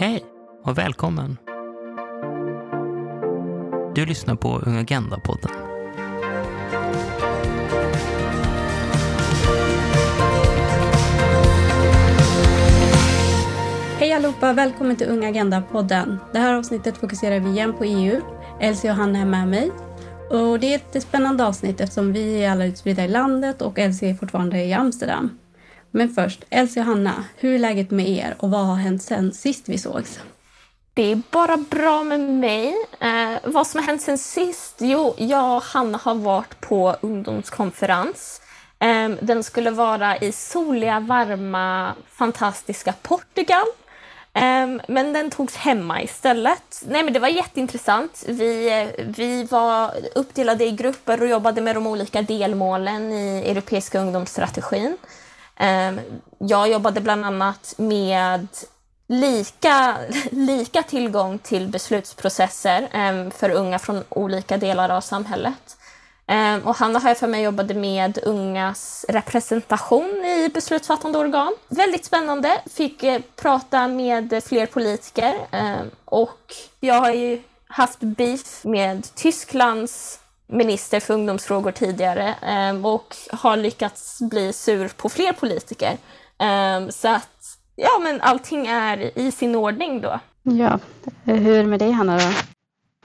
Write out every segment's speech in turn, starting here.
Hej och välkommen! Du lyssnar på Ung Agenda-podden. Hej allihopa, välkommen till Ung Agenda-podden. Det här avsnittet fokuserar vi igen på EU. Elsie och Hanna är med mig. Och det är ett spännande avsnitt eftersom vi är alla utspridda i landet och Elsie är fortfarande i Amsterdam. Men först, Elsie och Hanna, hur är läget med er och vad har hänt sen sist vi sågs? Det är bara bra med mig. Eh, vad som har hänt sen sist? Jo, jag och Hanna har varit på ungdomskonferens. Eh, den skulle vara i soliga, varma, fantastiska Portugal. Ehm, men den togs hemma istället. Nej, men det var jätteintressant. Vi, eh, vi var uppdelade i grupper och jobbade med de olika delmålen i Europeiska ungdomsstrategin. Ehm, jag jobbade bland annat med lika, lika tillgång till beslutsprocesser ehm, för unga från olika delar av samhället. Ehm, och Hanna har jag för mig jobbade med ungas representation i beslutsfattande organ. Väldigt spännande. Fick eh, prata med fler politiker och jag har ju haft beef med Tysklands minister för ungdomsfrågor tidigare ehm, och har lyckats bli sur på fler politiker. Ehm, så att, ja men allting är i sin ordning då. Ja, hur är det med dig Hanna då?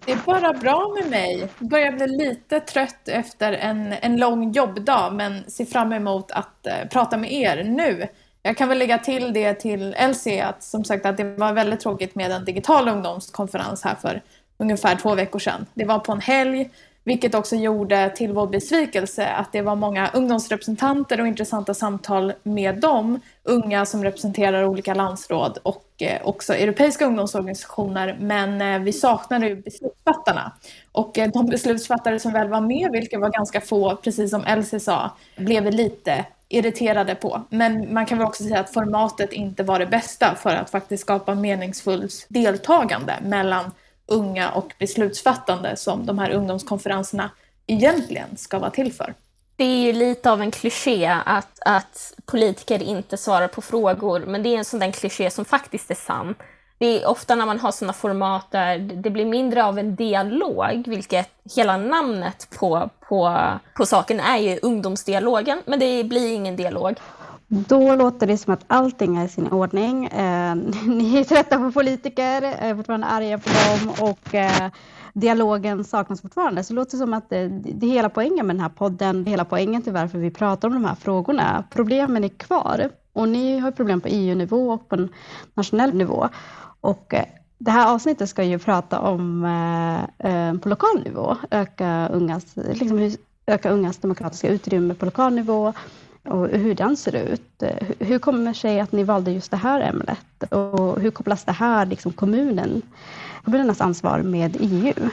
Det är bara bra med mig. Jag börjar bli lite trött efter en, en lång jobbdag men ser fram emot att uh, prata med er nu. Jag kan väl lägga till det till Elsie att som sagt att det var väldigt tråkigt med en digital ungdomskonferens här för ungefär två veckor sedan. Det var på en helg vilket också gjorde till vår besvikelse att det var många ungdomsrepresentanter och intressanta samtal med dem, unga som representerar olika landsråd och eh, också europeiska ungdomsorganisationer. Men eh, vi saknade ju beslutsfattarna. Och eh, de beslutsfattare som väl var med, vilka var ganska få, precis som Elsie sa, blev vi lite irriterade på. Men man kan väl också säga att formatet inte var det bästa för att faktiskt skapa meningsfullt deltagande mellan unga och beslutsfattande som de här ungdomskonferenserna egentligen ska vara till för. Det är ju lite av en kliché att, att politiker inte svarar på frågor, men det är en sån där kliché som faktiskt är sann. Det är ofta när man har sådana format där det blir mindre av en dialog, vilket hela namnet på, på, på saken är ju ungdomsdialogen, men det blir ingen dialog. Då låter det som att allting är i sin ordning. Eh, ni är trötta på politiker, är fortfarande arga på dem och eh, dialogen saknas fortfarande. Så det låter som att eh, det, det är hela poängen med den här podden, hela poängen till varför vi pratar om de här frågorna. Problemen är kvar och ni har problem på EU-nivå och på nationell nivå. Och eh, det här avsnittet ska ju prata om eh, eh på lokal nivå, öka ungas, liksom, öka ungas demokratiska utrymme på lokal nivå och hur den ser ut. Eh, hur kommer det sig att ni valde just det här ämnet och hur kopplas det här, liksom kommunen, kommunernas ansvar med EU?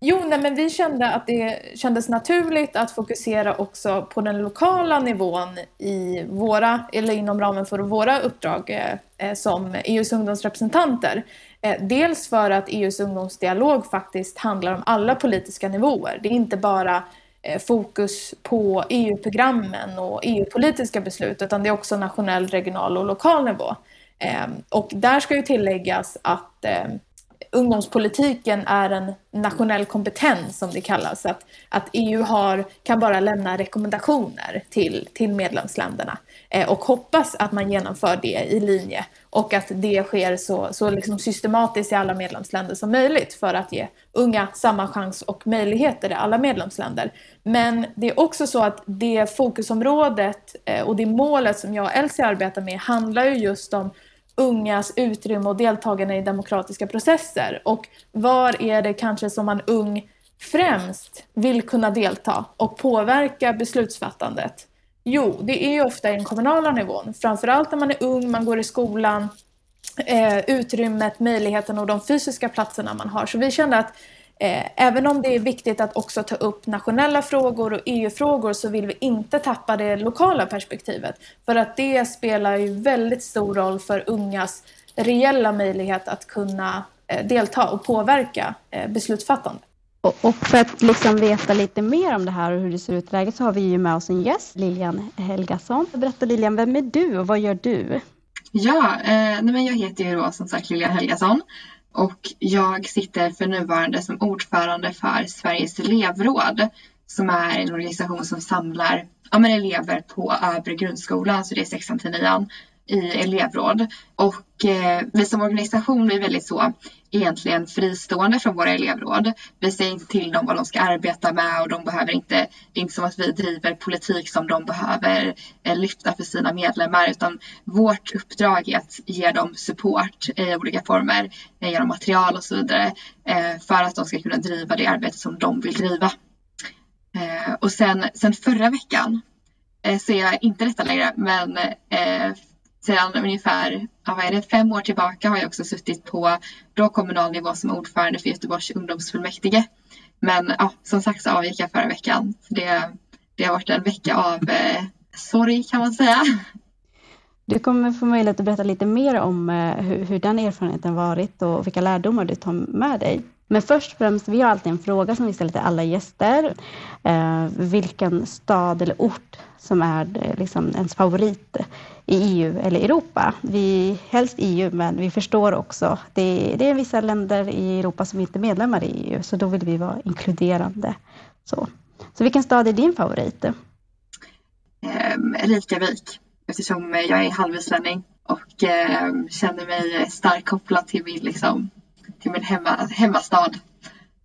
Jo, nej, men vi kände att det kändes naturligt att fokusera också på den lokala nivån i våra, eller inom ramen för våra uppdrag eh, eh som EUs ungdomsrepresentanter. Eh, dels för att EUs ungdomsdialog faktiskt handlar om alla politiska nivåer. Det är inte bara Eh, fokus på EU-programmen och EU-politiska beslut utan det är också nationell, regional och lokal nivå. Ehm, och där ska ju tilläggas att ehm, ungdomspolitiken är en nationell kompetens som det kallas. Att, att EU har, kan bara lämna rekommendationer till, till medlemsländerna eh, och hoppas att man genomför det i linje och att det sker så, så liksom systematiskt i alla medlemsländer som möjligt för att ge unga samma chans och möjligheter i alla medlemsländer. Men det är också så att det fokusområdet eh, och det målet som jag och Elsie arbetar med handlar ju just om ungas utrymme och deltagande i demokratiska processer. Och var är det kanske som man ung främst vill kunna delta och påverka beslutsfattandet? Jo, det är ju ofta i den kommunala nivån. Framförallt när man är ung, man går i skolan, eh, utrymmet, möjligheten och de fysiska platserna man har. Så vi kände att även om det är viktigt att också ta upp nationella frågor och EU-frågor så vill vi inte tappa det lokala perspektivet. För att det spelar ju väldigt stor roll för ungas reella möjlighet att kunna eh, delta och påverka eh, beslutsfattande. Och för att liksom veta lite mer om det här och hur det ser ut i läget så har vi ju med oss en gäst, Lilian Helgasson. Berätta Lilian, vem är du och vad gör du? Ja, eh, nej men jag heter ju då som sagt Lilian Helgasson och jag sitter för nuvarande som ordförande för Sveriges elevråd som är en organisation som samlar ja, men elever på övre grundskolan, så det är sexan till nian i elevråd. Och eh, vi som organisation är väldigt så egentligen fristående från våra elevråd. Vi säger inte till dem vad de ska arbeta med och de behöver inte, det är inte som att vi driver politik som de behöver eh, lyfta för sina medlemmar utan vårt uppdrag är att ge dem support i olika former eh, genom material och så vidare eh, för att de ska kunna driva det arbete som de vill driva. Och sen, sen förra veckan så är jag inte detta längre men sedan ungefär vad är det, fem år tillbaka har jag också suttit på då kommunal nivå som ordförande för Göteborgs ungdomsfullmäktige. Men ja, som sagt så avgick jag förra veckan. Så det, det har varit en vecka av eh, sorg kan man säga. Du kommer få möjlighet att berätta lite mer om eh, hur, hur den erfarenheten varit och vilka lärdomar du tar med dig. Men först och främst, vi har alltid en fråga som vi ställer till alla gäster. Eh, vilken stad eller ort som är eh, liksom ens favorit i EU eller Europa. Vi, helst EU, men vi förstår också. Det, det är vissa länder i Europa som inte är medlemmar i EU, så då vill vi vara inkluderande. Så, så vilken stad är din favorit? Eh, Reykjavik, eftersom jag är halvislänning och eh, känner mig starkt kopplad till min liksom, till min hemma, hemmastad.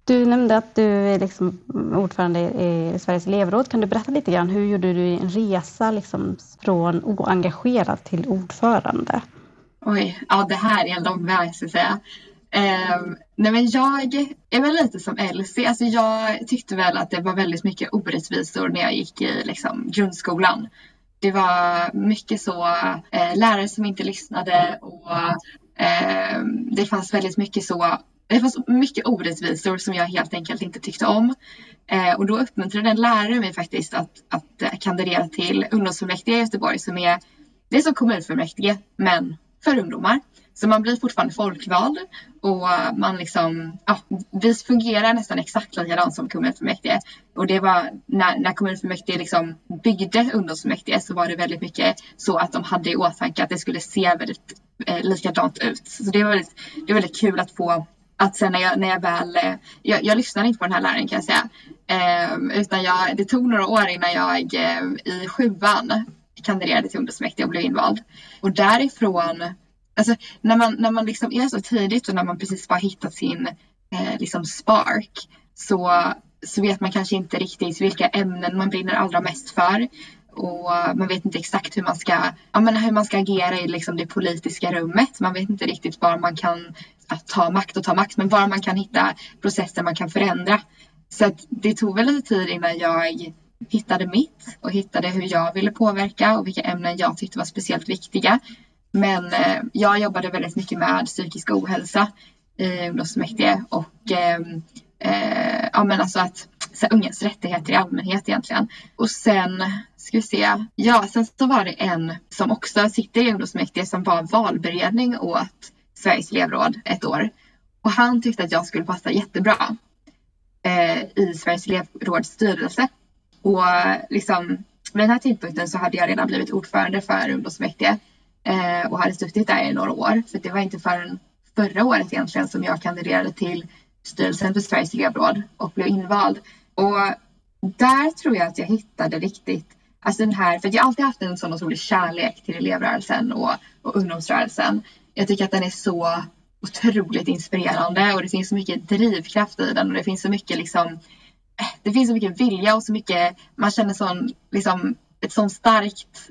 Du nämnde att du är liksom ordförande i Sveriges elevråd. Kan du berätta lite grann, hur gjorde du en resa liksom från oengagerad till ordförande? Oj, ja det här är en lång väg ska jag säga. Um, nej men jag är väl lite som Elsie. Alltså jag tyckte väl att det var väldigt mycket orättvisor när jag gick i liksom, grundskolan. Det var mycket så eh, lärare som inte lyssnade och Ehm, det fanns väldigt mycket så det fanns mycket orättvisor som jag helt enkelt inte tyckte om. Eh, och då uppmuntrade en lärare mig faktiskt att, att kandidera till ungdomsfullmäktige i Göteborg som är, det är som kommunfullmäktige men för ungdomar. Så man blir fortfarande folkvald och eh, man liksom, ja, vi fungerar nästan exakt likadant som kommunfullmäktige. Och det var när, när kommunfullmäktige liksom byggde ungdomsfullmäktige så var det väldigt mycket så att de hade i åtanke att det skulle se väldigt eh, likadant ut. Så det var väldigt, det var väldigt kul att få att sen när jag, när jag väl, eh, jag, jag lyssnade inte på den här läraren kan jag säga. Eh, utan jag, det tog några år innan jag eh, i sjuan kandiderade till ungdomsfullmäktige och blev invald. Och därifrån Alltså, när man, när man liksom är så tidigt och när man precis bara hittat sin eh, liksom spark så, så vet man kanske inte riktigt vilka ämnen man brinner allra mest för. Och man vet inte exakt hur man ska, ja, men hur man ska agera i liksom det politiska rummet. Man vet inte riktigt var man kan ta makt och ta makt, men var man kan hitta processer man kan förändra. Så det tog väl lite tid innan jag hittade mitt och hittade hur jag ville påverka och vilka ämnen jag tyckte var speciellt viktiga. Men eh, jag jobbade väldigt mycket med psykisk ohälsa eh, i ungdomsfullmäktige och eh, eh, ja, men alltså att så ungas rättigheter i allmänhet egentligen. Och sen ska vi se. Ja, sen så var det en som också sitter i ungdomsfullmäktige som var valberedning åt Sveriges elevråd ett år. Och han tyckte att jag skulle passa jättebra eh, i Sveriges elevråds styrelse. Och liksom vid den här tidpunkten så hade jag redan blivit ordförande för ungdomsfullmäktige Eh, och hade suttit där i några år. För det var inte förrän förra året egentligen som jag kandiderade till styrelsen för Sveriges elevråd och blev invald. Och där tror jag att jag hittade riktigt, alltså den här, för jag har alltid haft en sån otrolig kärlek till elevrörelsen och, och ungdomsrörelsen. Jag tycker att den är så otroligt inspirerande och det finns så mycket drivkraft i den och det finns så mycket liksom eh, det finns så mycket vilja och så mycket, man känner sån, liksom, ett sånt starkt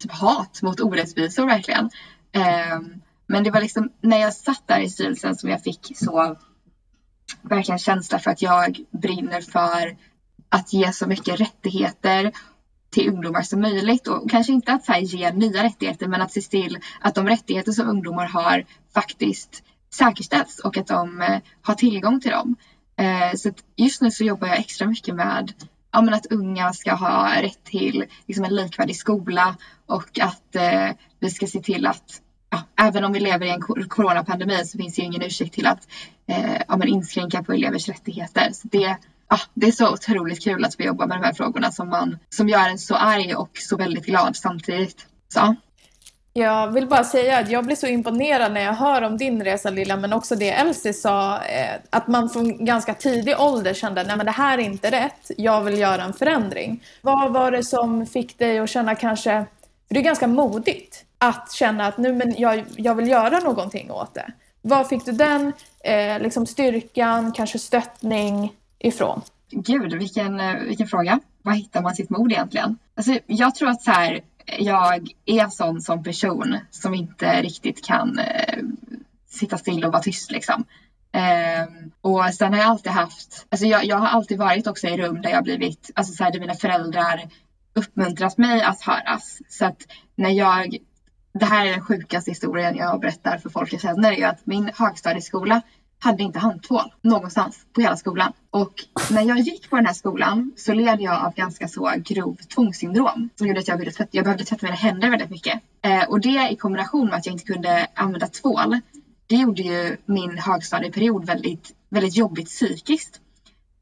typ hat mot orättvisor verkligen. Ehm, men det var liksom när jag satt där i styrelsen som jag fick så verkligen känsla för att jag brinner för att ge så mycket rättigheter till ungdomar som möjligt och kanske inte att här, ge nya rättigheter men att se till att de rättigheter som ungdomar har faktiskt säkerställs och att de eh, har tillgång till dem. Eh, så just nu så jobbar jag extra mycket med ja, men att unga ska ha rätt till liksom, en likvärdig skola och att eh, vi ska se till att ja, även om vi lever i en coronapandemi så finns det ju ingen ursäkt till att eh, ja, men inskränka på elevers rättigheter. Så det, ja, det är så otroligt kul att få jobba med de här frågorna som, man, som gör en så arg och så väldigt glad samtidigt. Så. Jag vill bara säga att jag blir så imponerad när jag hör om din resa Lilla, men också det Elsie sa, eh, att man från ganska tidig ålder kände att det här är inte rätt, jag vill göra en förändring. Vad var det som fick dig att känna kanske, för det är ganska modigt, att känna att nu men jag, jag vill göra någonting åt det. Var fick du den eh, liksom styrkan, kanske stöttning ifrån? Gud, vilken, eh, vilken fråga. Var hittar man sitt mod egentligen? Alltså, jag tror att så här, jag är sån som person som inte riktigt kan eh, sitta still och vara tyst liksom. Eh, och sen har jag alltid haft, alltså jag, jag har alltid varit också i rum där jag blivit, alltså så här, där mina föräldrar uppmuntrat mig att höras. Så att när jag, det här är den sjukaste historien jag berättar för folk jag känner, är att min högstadieskola hade inte handtvål någonstans på hela skolan. Och när jag gick på den här skolan så led jag av ganska så grov tvångssyndrom som gjorde att jag, ville tvätta, jag behövde tvätta mina händer väldigt mycket. Eh, och det i kombination med att jag inte kunde använda tvål, det gjorde ju min högstadieperiod väldigt, väldigt jobbigt psykiskt.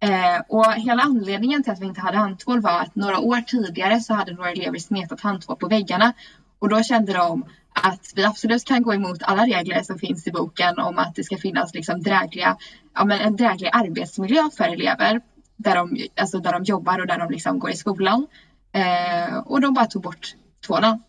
Eh, och hela anledningen till att vi inte hade handtvål var att några år tidigare så hade några elever smetat handtvål på väggarna och då kände de att vi absolut kan gå emot alla regler som finns i boken om att det ska finnas liksom drägliga, ja, men en dräglig arbetsmiljö för elever där de, alltså där de jobbar och där de liksom går i skolan. Eh, och de bara tog bort tvålen.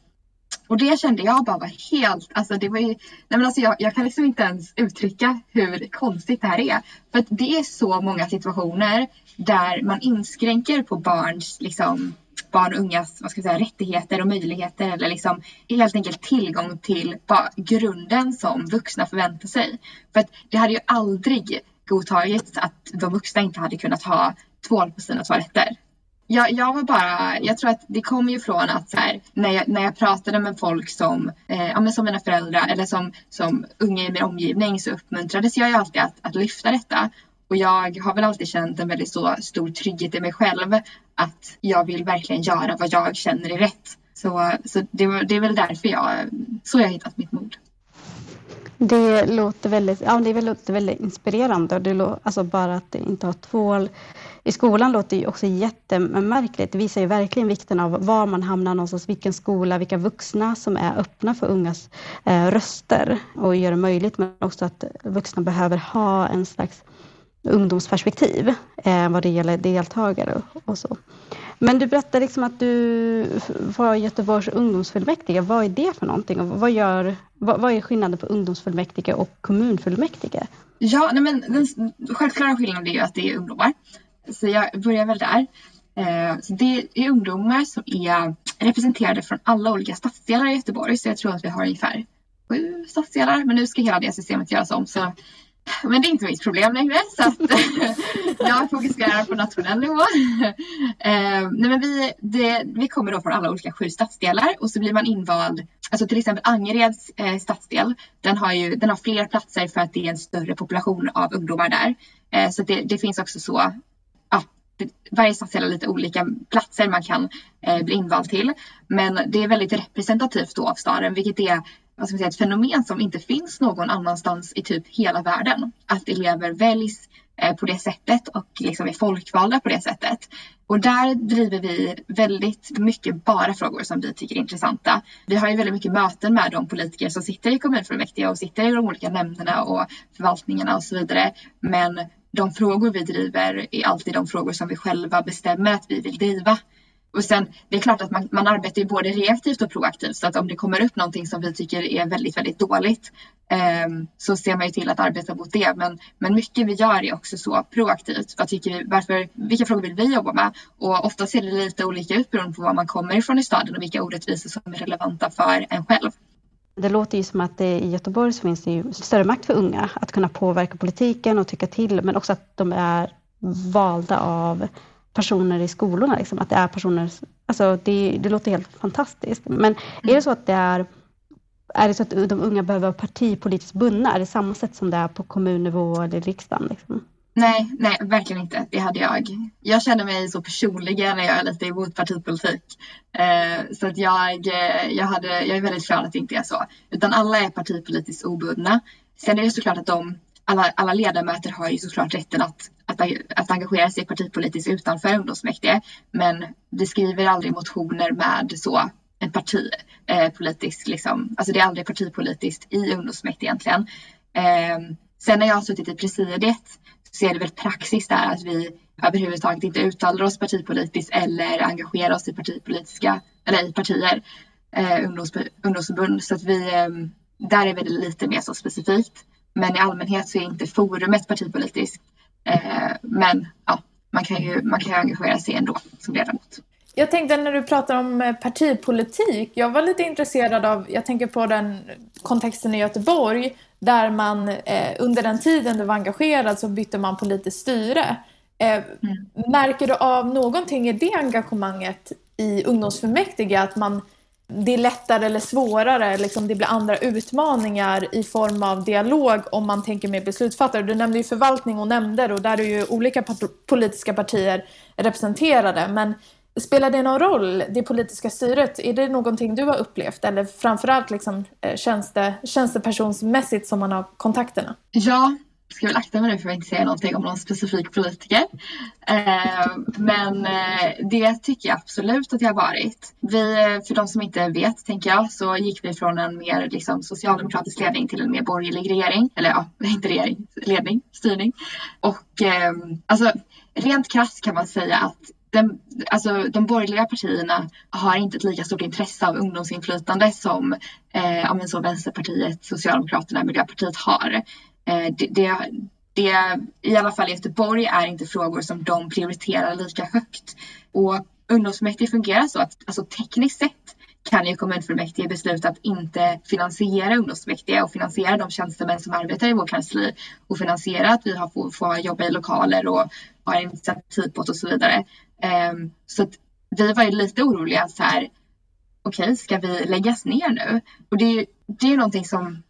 Och det kände jag bara var helt, alltså det var ju, nej men alltså jag, jag kan liksom inte ens uttrycka hur konstigt det här är. För att det är så många situationer där man inskränker på barns liksom barn och ungas vad ska jag säga, rättigheter och möjligheter eller liksom helt enkelt tillgång till bara grunden som vuxna förväntar sig. För att det hade ju aldrig godtagits att de vuxna inte hade kunnat ha tvål på sina toaletter. Jag, jag var bara, jag tror att det kommer ju från att så här, när, jag, när jag pratade med folk som, eh, ja, men som mina föräldrar eller som, som unga i min omgivning så uppmuntrades jag ju alltid att, att lyfta detta. Och jag har väl alltid känt en väldigt så stor trygghet i mig själv att jag vill verkligen göra vad jag känner är rätt. Så, så det, det är väl därför jag, så jag har hittat mitt mod. Det låter väldigt, ja, det låter väldigt inspirerande. Det lå, alltså bara att inte ha tvål i skolan låter ju också jättemärkligt. Det visar ju verkligen vikten av var man hamnar någonstans, vilken skola, vilka vuxna som är öppna för ungas eh, röster och gör det möjligt, men också att vuxna behöver ha en slags ungdomsperspektiv eh, vad det gäller deltagare och, så. Men du berättade liksom att du var Göteborgs ungdomsfullmäktige. Vad är det för någonting? Och vad, gör, vad, vad är skillnaden på ungdomsfullmäktige och kommunfullmäktige? Ja, nej men den självklara skillnaden är ju att det är ungdomar. Så jag börjar väl där. Eh, så det är ungdomar som är representerade från alla olika stadsdelar i Göteborg. Så jag tror att vi har ungefär sju stadsdelar. Men nu ska hela det systemet göras om. Så men det är inte mitt problem längre så att jag fokuserar på nationell nivå. Eh, nej men vi, det, vi kommer då från alla olika sju stadsdelar och så blir man invald. Alltså till exempel Angereds eh, stadsdel, den har ju den har fler platser för att det är en större population av ungdomar där. Eh, så det, det finns också så ja, varje stadsdel har lite olika platser man kan eh, bli invald till. Men det är väldigt representativt då av staden, vilket är vad ska man säga, ett fenomen som inte finns någon annanstans i typ hela världen. Att elever väljs eh, på det sättet och liksom är folkvalda på det sättet. Och där driver vi väldigt mycket bara frågor som vi tycker är intressanta. Vi har ju väldigt mycket möten med de politiker som sitter i kommunfullmäktige och sitter i de olika nämnderna och förvaltningarna och så vidare. Men de frågor vi driver är alltid de frågor som vi själva bestämmer att vi vill driva. Och sen, det är klart att man, man arbetar ju både reaktivt och proaktivt så att om det kommer upp någonting som vi tycker är väldigt, väldigt dåligt eh, så ser man ju till att arbeta mot det. Men, men mycket vi gör är också så proaktivt. Vad tycker vi, varför, vilka frågor vill vi jobba med? Och ofta ser det lite olika ut beroende på var man kommer ifrån i staden och vilka orättvisor som är relevanta för en själv. Det låter ju som att det, i Göteborg så finns det ju större makt för unga att kunna påverka politiken och tycka till, men också att de är valda av personer i skolorna. Liksom, att det är personer, alltså det, det låter helt fantastiskt. Men är det så att det är är det så att de unga behöver vara partipolitiskt bundna? Är det samma sätt som det är på kommunnivå eller riksdagen? Liksom? Nej, nej, verkligen inte. Det hade jag. Jag känner mig så personligen när jag är lite emot partipolitik. Eh, så att jag, eh, jag, hade, jag är väldigt glad att det inte är så. Utan alla är partipolitiskt obundna. Sen är det såklart att de, alla, alla ledamöter har ju såklart rätten att att, att engagera sig partipolitiskt utanför ungdomsmäktige. Men vi skriver aldrig motioner med så en partipolitisk, eh, liksom, alltså det är aldrig partipolitiskt i ungdomsmäktige egentligen. Eh, sen när jag har suttit i presidiet så är det väl praxis där att vi överhuvudtaget inte uttalar oss partipolitiskt eller engagerar oss i partipolitiska, eller i partier, eh, ungdoms, ungdomsförbund. Så att vi, eh, där är det lite mer så specifikt. Men i allmänhet så är inte forumet partipolitiskt. Eh, men ja, man kan ju man kan engagera sig ändå som ledamot. Jag tänkte när du pratar om eh, partipolitik, jag var lite intresserad av, jag tänker på den kontexten i Göteborg, där man eh, under den tiden du var engagerad så bytte man politiskt styre. Eh, mm. Märker du av någonting i det engagemanget i ungdomsfullmäktige, att man det är lättare eller svårare, liksom det blir andra utmaningar i form av dialog om man tänker med beslutsfattare. Du nämnde ju förvaltning och nämnder och där är ju olika politiska partier representerade. Men spelar det någon roll, det politiska styret? Är det någonting du har upplevt eller framförallt liksom, eh, tjänste, tjänstepersonsmässigt som man har kontakterna? Ja, ska väl akta mig nu för att inte säga någonting om någon specifik politiker. Eh, men eh, det tycker jag absolut att jag har varit. Vi, eh, för de som inte vet, tänker jag, så gick vi från en mer liksom, socialdemokratisk ledning till en mer borgerlig regering. Eller ja, inte regering, ledning, styrning. Och eh, alltså, rent krasst kan man säga att den, alltså, de borgerliga partierna har inte ett lika stort intresse av ungdomsinflytande som eh, så Vänsterpartiet, Socialdemokraterna, Miljöpartiet har. Eh, det, det, det, i alla fall i Göteborg är inte frågor som de prioriterar lika högt. Och ungdomsfullmäktige fungerar så att alltså, tekniskt sett kan ju kommunfullmäktige besluta att inte finansiera ungdomsfullmäktige och finansiera de tjänstemän som arbetar i vår kansli och finansiera att vi har, får, får jobba i lokaler och ha initiativ på och så vidare. Um, så att vi var ju lite oroliga så här. Okej, okay, ska vi läggas ner nu? Och det är ju någonting som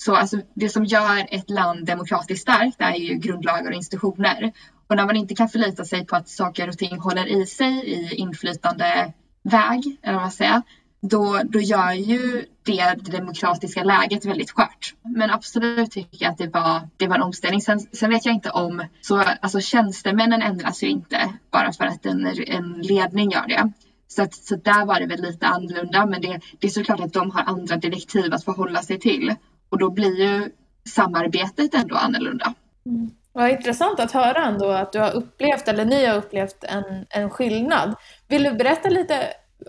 så alltså, det som gör ett land demokratiskt starkt är ju grundlagar och institutioner. Och när man inte kan förlita sig på att saker och ting håller i sig i inflytande väg, eller vad man säger, då, då gör ju det, det demokratiska läget väldigt skört. Men absolut tycker jag att det var, det var en omställning. Sen, sen vet jag inte om, så alltså tjänstemännen ändras ju inte bara för att en, en ledning gör det. Så, att, så där var det väl lite annorlunda men det, det är såklart att de har andra direktiv att förhålla sig till. Och då blir ju samarbetet ändå annorlunda. Mm. Vad intressant att höra ändå att du har upplevt, eller ni har upplevt en, en skillnad. Vill du berätta lite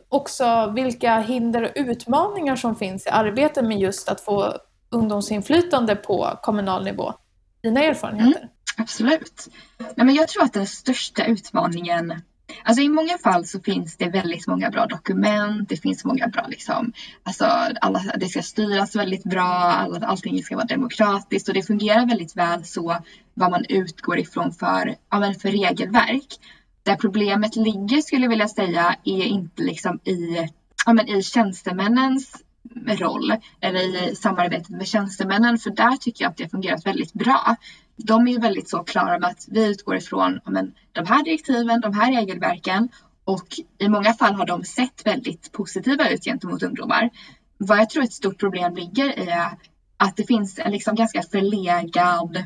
också vilka hinder och utmaningar som finns i arbetet med just att få ungdomsinflytande på kommunal nivå? Dina erfarenheter? Mm, absolut. Nej, men jag tror att den största utmaningen Alltså i många fall så finns det väldigt många bra dokument. Det finns många bra liksom, alltså alla, det ska styras väldigt bra. All, allting ska vara demokratiskt och det fungerar väldigt väl så vad man utgår ifrån för, ja, för regelverk. Där problemet ligger skulle jag vilja säga är inte liksom i, ja, men i tjänstemännens roll eller i samarbetet med tjänstemännen för där tycker jag att det har fungerat väldigt bra de är ju väldigt så klara med att vi utgår ifrån men, de här direktiven, de här regelverken och i många fall har de sett väldigt positiva ut gentemot ungdomar. Vad jag tror ett stort problem ligger i är att det finns en liksom ganska förlegad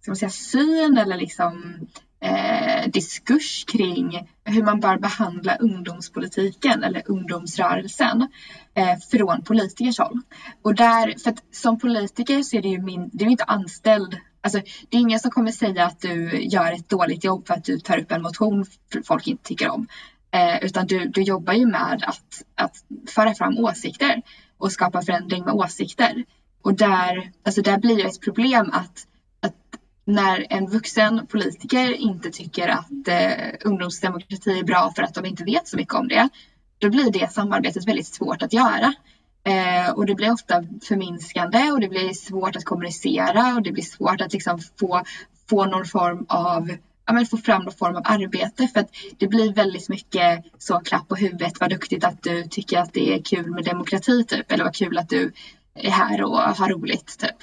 ska man säga, syn eller liksom eh, diskurs kring hur man bör behandla ungdomspolitiken eller ungdomsrörelsen eh, från politikers håll. Och där, för att som politiker så är det ju min, du är inte anställd Alltså, det är ingen som kommer säga att du gör ett dåligt jobb för att du tar upp en motion folk inte tycker om. Eh, utan du, du jobbar ju med att, att föra fram åsikter och skapa förändring med åsikter. Och där, alltså där blir det ett problem att, att när en vuxen politiker inte tycker att eh, ungdomsdemokrati är bra för att de inte vet så mycket om det, då blir det samarbetet väldigt svårt att göra. Eh, och det blir ofta förminskande och det blir svårt att kommunicera och det blir svårt att liksom få, få någon form av ja, men få fram någon form av arbete för att det blir väldigt mycket så klapp på huvudet, vad duktigt att du tycker att det är kul med demokrati typ eller vad kul att du är här och har roligt typ.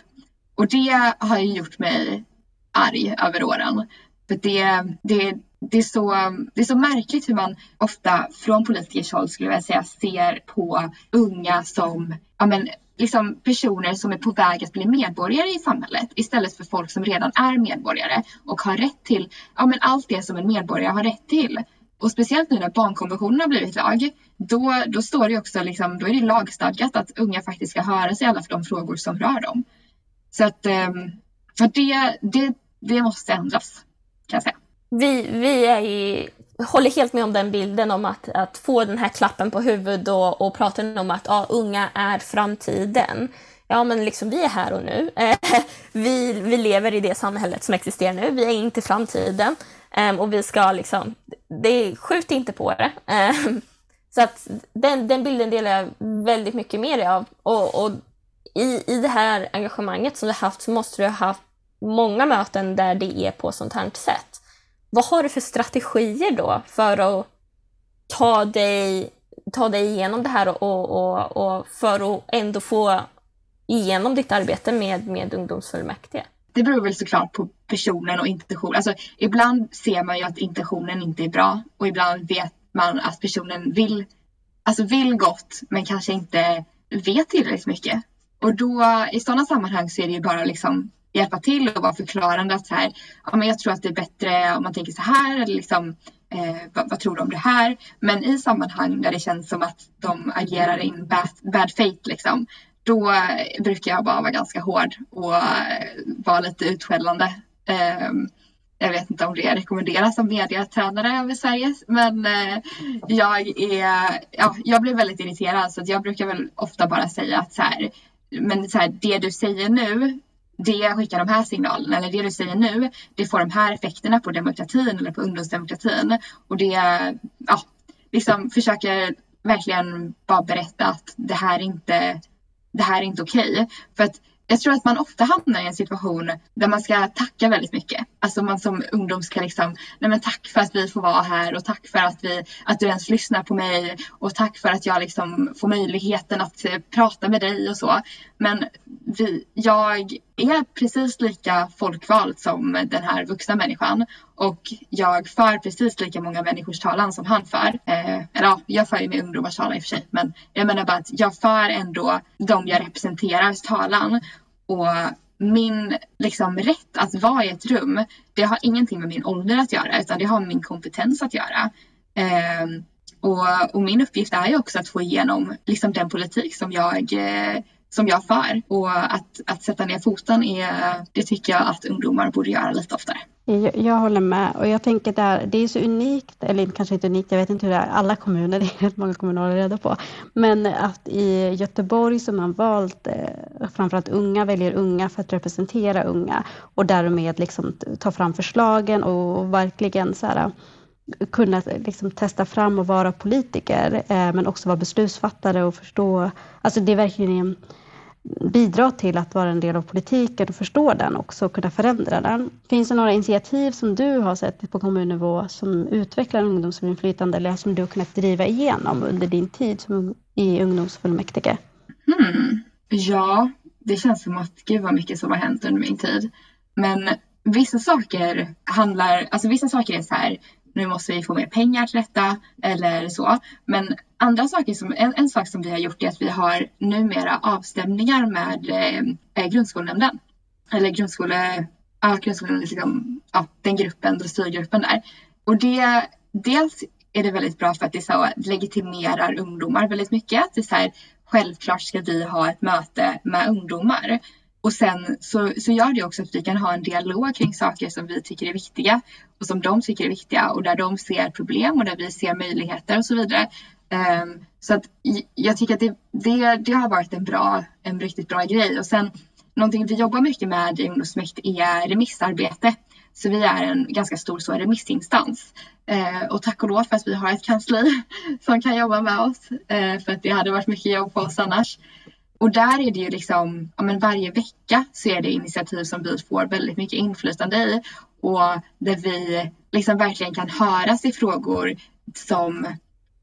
Och det har ju gjort mig arg över åren. För det, det, det, är så, det är så märkligt hur man ofta från politikers håll skulle jag säga ser på unga som ja, men, liksom personer som är på väg att bli medborgare i samhället istället för folk som redan är medborgare och har rätt till ja, men allt det som en medborgare har rätt till. Och speciellt nu när barnkonventionen har blivit lag då, då står det också liksom, då är det lagstadgat att unga faktiskt ska höra sig i alla för de frågor som rör dem. Så att ehm, för det, det, det måste ändras kan jag säga. Vi, vi är i, håller helt med om den bilden om att, att få den här klappen på huvudet och, och prata om att ja, unga är framtiden. Ja, men liksom vi är här och nu. Eh, vi, vi lever i det samhället som existerar nu. Vi är inte framtiden. Ehm, och vi ska liksom, det, skjut inte på det. Ehm, så att den, den bilden delar jag väldigt mycket med av. Och, och i, i det här engagemanget som du haft så måste du ha haft många möten där det är på sånt här sätt. Vad har du för strategier då för att ta dig, ta dig igenom det här och, och, och för att ändå få igenom ditt arbete med, med ungdomsfullmäktige? Det beror väl såklart på personen och intentionen. Alltså, ibland ser man ju att intentionen inte är bra och ibland vet man att personen vill, alltså vill gott men kanske inte vet tillräckligt mycket. Och då i sådana sammanhang så är det ju bara liksom hjälpa till och vara förklarande att så här, ja, men jag tror att det är bättre om man tänker så här eller liksom eh, vad, vad, tror du om det här? Men i sammanhang där det känns som att de agerar in bad, bad fate liksom, då brukar jag bara vara ganska hård och eh, vara lite utskällande. Eh, jag vet inte om det rekommenderas som mediatränare över Sverige men eh, jag, är, ja, jag blir väldigt irriterad så jag brukar väl ofta bara säga att så här, men så här, det du säger nu det skickar de här signalerna eller det du säger nu det får de här effekterna på demokratin eller på ungdomsdemokratin och det ja, liksom försöker verkligen bara berätta att det här är inte det här är inte okej. Okay. För att jag tror att man ofta hamnar i en situation där man ska tacka väldigt mycket. Alltså man som ungdom ska liksom, nej men tack för att vi får vara här och tack för att, vi, att du ens lyssnar på mig och tack för att jag liksom får möjligheten att eh, prata med dig och så. Men vi, jag är precis lika folkvald som den här vuxna människan och jag för precis lika många människors talan som han för. Eh, eller ja, jag för ju med ungdomars talan i och för sig men jag menar bara att jag för ändå de jag representerars talan och min liksom, rätt att vara i ett rum, det har ingenting med min ålder att göra utan det har med min kompetens att göra. Eh, och, och, min uppgift är ju också att få igenom liksom, den politik som jag eh, som jag för. Och att, att sätta ner foten, är, det tycker jag att ungdomar borde göra lite oftare. Jag, jag håller med och jag tänker där, det är så unikt, eller kanske inte unikt, jag vet inte hur det är alla kommuner, det är rätt många kommuner att reda på, men att i Göteborg som man valt, eh, framförallt unga väljer unga för att representera unga och därmed liksom ta fram förslagen och verkligen så här, kunna liksom testa fram och vara politiker, eh, men också vara beslutsfattare och förstå. Alltså det är verkligen bidra till att vara en del av politiken och förstå den också och kunna förändra den. Finns det några initiativ som du har sett på kommunnivå som utvecklar ungdomsinflytande eller som du har kunnat driva igenom under din tid som i ungdomsfullmäktige? Hmm. Ja, det känns som att gud vad mycket som har hänt under min tid. Men vissa saker handlar, alltså vissa saker är så här, nu måste vi få mer pengar till detta eller så. Men andra saker som, en, en sak som vi har gjort är att vi har numera avstämningar med eh, eh grundskolenämnden. Eller grundskole, ja, grundskolan, liksom, ja, den gruppen, styrgruppen där. Och det, dels är det väldigt bra för att det så legitimerar ungdomar väldigt mycket. Det är så här, självklart ska vi ha ett möte med ungdomar. Och sen så, så gör det också att vi kan ha en dialog kring saker som vi tycker är viktiga och som de tycker är viktiga och där de ser problem och där vi ser möjligheter och så vidare. Um, så att jag tycker att det, det, det, har varit en bra, en riktigt bra grej. Och sen någonting vi jobbar mycket med i Ungdomsmäkt är e remissarbete. Så vi är en ganska stor så remissinstans. Eh, och tack och lov för att vi har ett kansli som kan jobba med oss. Eh, för att det hade varit mycket jobb på oss annars. Och där är det ju liksom, ja men varje vecka så är det initiativ som vi får väldigt mycket inflytande i och där vi liksom verkligen kan höras i frågor som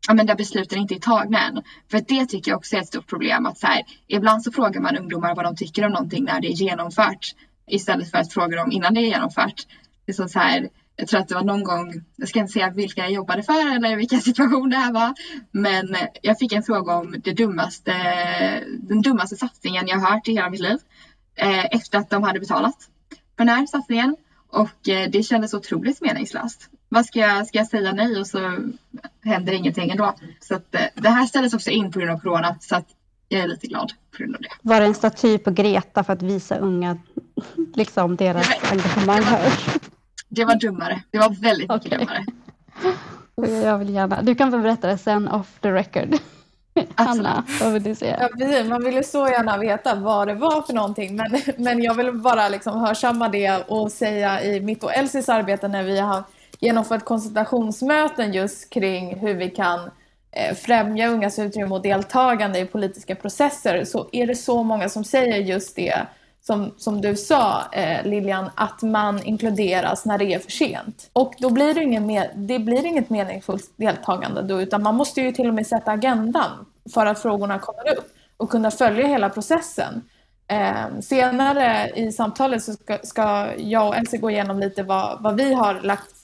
ja, men där besluten inte är tagna än. För det tycker jag också är ett stort problem att så här, ibland så frågar man ungdomar vad de tycker om någonting när det är genomfört istället för att fråga dem innan det är genomfört. Det är så här, jag tror att det var någon gång, jag ska inte säga vilka jag jobbade för eller vilken situation det här var, men jag fick en fråga om det dummaste, den dummaste satsningen jag hört i hela mitt liv eh, efter att de hade betalat för den här satsningen och eh, det kändes otroligt meningslöst. vad ska jag, ska jag säga nej och så händer ingenting ändå. Så att, eh, det här ställdes också in på grund av corona så att jag är lite glad på grund av det. Var det en staty på Greta för att visa unga liksom deras engagemang hörs? Det var dummare. Det var väldigt mycket Okej. dummare. Jag vill gärna. Du kan få berätta det sen off the record. Anna, vad vill du säga? Ja, precis. Man ville så gärna veta vad det var för någonting. Men, men jag vill bara liksom hörsamma det och säga i mitt och Elsies arbete när vi har genomfört konsultationsmöten just kring hur vi kan eh, främja ungas utrymme och deltagande i politiska processer så är det så många som säger just det som, som du sa eh, Lilian, att man inkluderas när det är för sent. Och då blir det, ingen mer, det blir inget meningsfullt deltagande då, utan man måste ju till och med sätta agendan för att frågorna kommer upp och kunna följa hela processen. Eh, senare i samtalet så ska, ska jag och Elsie gå igenom lite vad, vad vi har lagt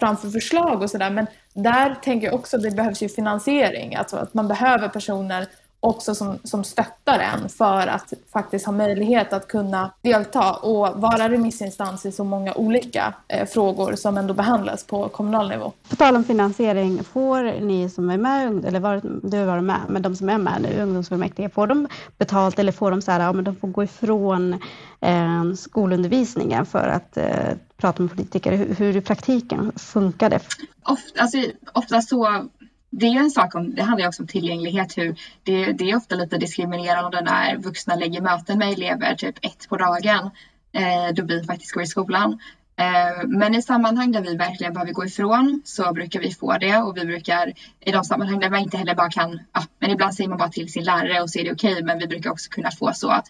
fram för förslag och sådär. Men där tänker jag också att det behövs ju finansiering. Alltså att man behöver personer också som, som stöttar en för att faktiskt ha möjlighet att kunna delta och vara remissinstans i så många olika eh, frågor som ändå behandlas på kommunal nivå. På tal om finansiering, får ni som är med, eller var, du har varit med, men de som är med nu, ungdomsfullmäktige, får de betalt eller får de så här, ja men de får gå ifrån eh, skolundervisningen för att eh, prata med politiker? Hur, hur i praktiken funkar det? Ofta, alltså, ofta så, det är ju en sak om, det handlar ju också om tillgänglighet. Hur det, det är ofta lite diskriminerande när vuxna lägger möten med elever typ ett på dagen eh, då vi faktiskt går i skolan. Eh, men i sammanhang där vi verkligen behöver gå ifrån så brukar vi få det och vi brukar i de sammanhang där man inte heller bara kan, ja, men ibland säger man bara till sin lärare och så är det okej men vi brukar också kunna få så,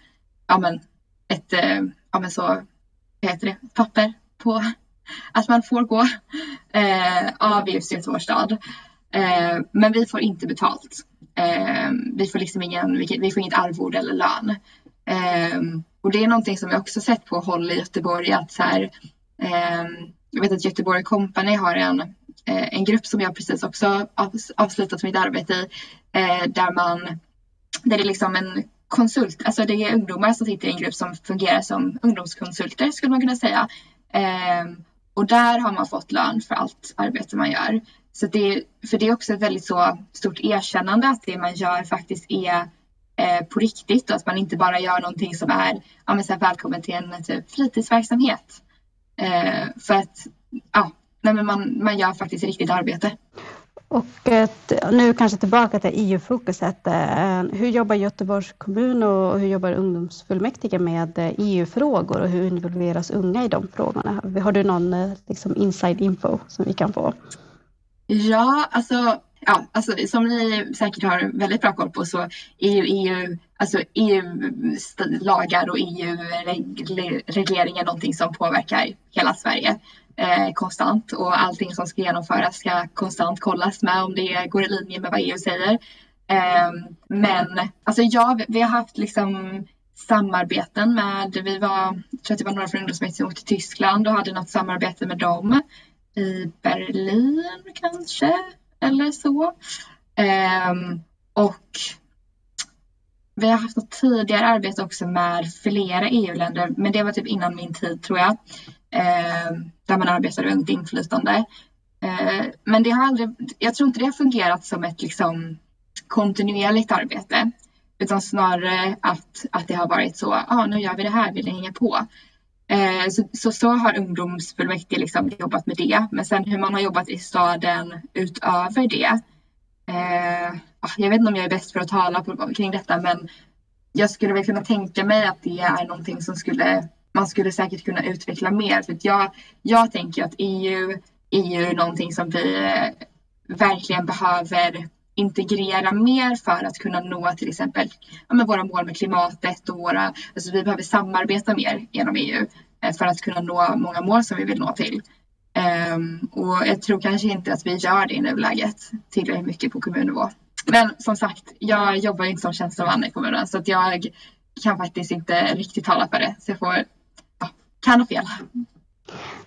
ja men ett, eh, ja men så, vad heter det, papper på att man får gå eh, av just Göteborgs stad. Eh, men vi får inte betalt. Eh, vi får liksom ingen, vi, får inget arvode eller lön. Eh, och det är någonting som jag också sett på håll i Göteborg att så här, eh, jag vet att Göteborg Company har en, eh, en grupp som jag precis också avslutat mitt arbete i eh, där man, där det är liksom en konsult, alltså det är ungdomar som sitter i en grupp som fungerar som ungdomskonsulter skulle man kunna säga. Eh, och där har man fått lön för allt arbete man gör. Så det, för det är också ett väldigt så stort erkännande att det man gör faktiskt är eh, på riktigt och att man inte bara gör någonting som är ja, men så här, välkommen till en typ, fritidsverksamhet. Eh, för att ja, nej, men man, man gör faktiskt riktigt arbete. Och eh, ett, nu kanske tillbaka till EU-fokuset. Eh, hur jobbar Göteborgs kommun och hur jobbar ungdomsfullmäktige med eh, EU-frågor och hur involveras unga i de frågorna? Har du någon liksom, inside info som vi kan få? Ja, alltså, ja, alltså som ni säkert har väldigt bra koll på så är ju EU, alltså EU-lagar och EU-regleringar någonting som påverkar hela Sverige eh, konstant och allting som ska genomföras ska konstant kollas med om det går i linje med vad EU säger. Eh, men alltså ja, vi, har haft liksom samarbeten med, vi var, jag tror att det var några från ungdomsmässigt som åkte till Tyskland och hade något samarbete med dem i Berlin kanske eller så. Ehm, och vi har haft något tidigare arbete också med flera EU-länder men det var typ innan min tid tror jag. Ehm, där man arbetar runt inflytande. Ehm, men det har aldrig, jag tror inte det har fungerat som ett liksom kontinuerligt arbete. Utan snarare att, att det har varit så, ja ah, nu gör vi det här, vill ni hänga på? Eh, så, så, så har ungdomsfullmäktige liksom jobbat med det. Men sen hur man har jobbat i staden utöver det. Eh, jag vet inte om jag är bäst för att tala på, kring detta men jag skulle väl kunna tänka mig att det är någonting som skulle, man skulle säkert kunna utveckla mer. För att jag, jag tänker att EU, EU är någonting som vi eh, verkligen behöver integrera mer för att kunna nå till exempel ja, våra mål med klimatet och våra, alltså vi behöver samarbeta mer genom EU eh, för att kunna nå många mål som vi vill nå till. Um, och jag tror kanske inte att vi gör det i nuläget tillräckligt mycket på kommunnivå. Men som sagt, jag jobbar inte som tjänsteman i kommunen så att jag kan faktiskt inte riktigt tala för det. Så jag får, ja, kan ha fel.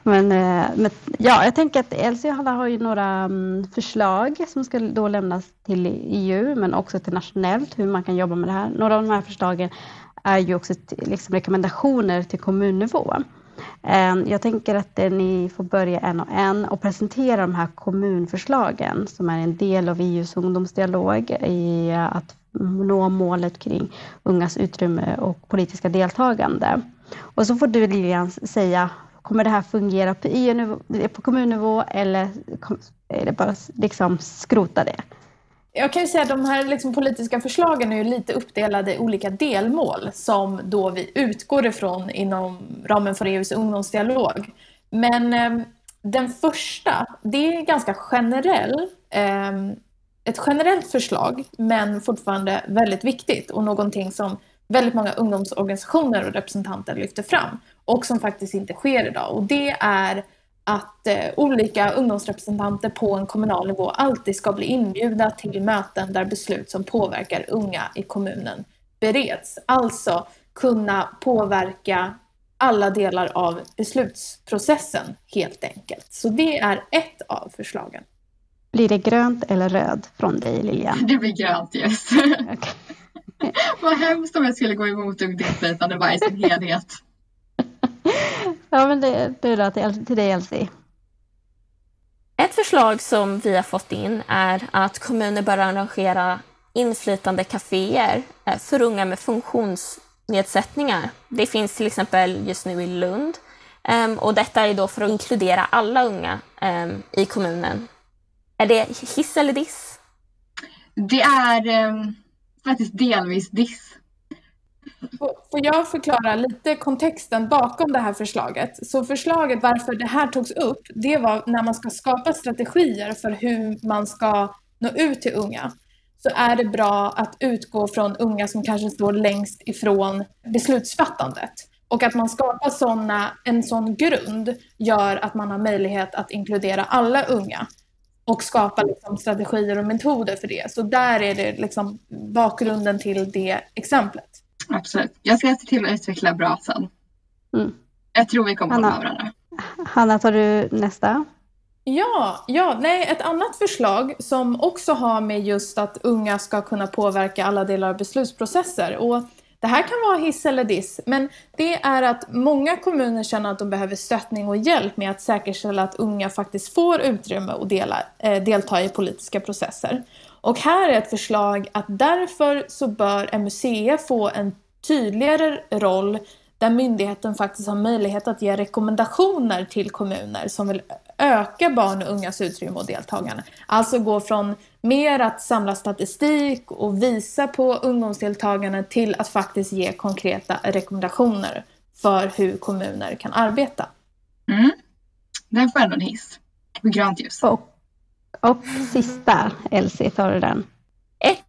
Men, eh, men, ja, jag tänker att Elsie och Hanna har ju några mm, förslag som ska då lämnas till EU men också till nationellt hur man kan jobba med det här. Några av de här förslagen är ju också till, liksom rekommendationer till kommunnivå. Eh, jag tänker att eh, ni får börja en och en och presentera de här kommunförslagen som är en del av EUs ungdomsdialog i att nå målet kring ungas utrymme och politiska deltagande. Och så får du Lilian säga, kommer det här fungera på, EU-nivå, på kommunnivå eller är det bara liksom skrota det? Jag kan ju säga att de här liksom politiska förslagen är ju lite uppdelade i olika delmål som då vi utgår ifrån inom ramen för EUs ungdomsdialog. Men eh, den första, det är ganska generell, eh, ett generellt förslag men fortfarande väldigt viktigt och någonting som väldigt många ungdomsorganisationer och representanter lyfter fram och som faktiskt inte sker idag. Och det är att eh, olika ungdomsrepresentanter på en kommunal nivå alltid ska bli inbjudna till möten där beslut som påverkar unga i kommunen bereds. Alltså kunna påverka alla delar av beslutsprocessen helt enkelt. Så det är ett av förslagen. Blir det grönt eller röd från dig Lilian? Det blir grönt yes. Okay. Vad hemskt om jag skulle gå emot ungdomsinflytande bara i sin helhet. Ja, men det, det är då till, till dig Elsie. Ett förslag som vi har fått in är att kommuner bör arrangera inflytande kaféer eh, för unga med funktionsnedsättningar. Det finns till exempel just nu i Lund. Ehm, och detta är då för att inkludera alla unga ehm, i kommunen. Är det hiss eller diss? Det är um, faktiskt delvis diss. Får jag förklara lite kontexten bakom det här förslaget? Så förslaget varför det här togs upp, det var när man ska skapa strategier för hur man ska nå ut till unga. Så är det bra att utgå från unga som kanske står längst ifrån beslutsfattandet. Och att man skapar såna, en sån grund gör att man har möjlighet att inkludera alla unga och skapa liksom strategier och metoder för det. Så där är det liksom bakgrunden till det exemplet. Absolut. Jag ska se till att utveckla bra sen. Mm. Jag tror vi kommer Hanna, hålla varandra. Hanna, tar du nästa? Ja, ja, nej, ett annat förslag som också har med just att unga ska kunna påverka alla delar av beslutsprocesser. Och det här kan vara hiss eller diss, men det är att många kommuner känner att de behöver stöttning och hjälp med att säkerställa att unga faktiskt får utrymme att dela, eh, delta i politiska processer. Och här är ett förslag att därför så bör MUCF få en tydligare roll där myndigheten faktiskt har möjlighet att ge rekommendationer till kommuner som vill öka barn och ungas utrymme och deltagande. Alltså gå från mer att samla statistik och visa på ungdomsdeltagande till att faktiskt ge konkreta rekommendationer för hur kommuner kan arbeta. Mm. Den får ändå en hiss. Grönt ljus. Och och sista, Elsie, tar du den? Ett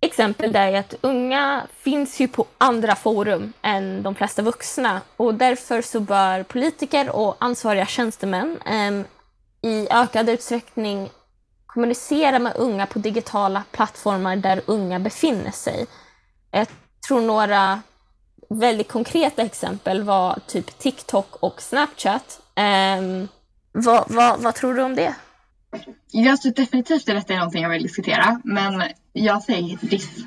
exempel där är att unga finns ju på andra forum än de flesta vuxna och därför så bör politiker och ansvariga tjänstemän eh, i ökad utsträckning kommunicera med unga på digitala plattformar där unga befinner sig. Jag tror några väldigt konkreta exempel var typ TikTok och Snapchat. Eh, vad, vad, vad tror du om det? Jag tror definitivt att detta är någonting jag vill diskutera, men jag säger diss.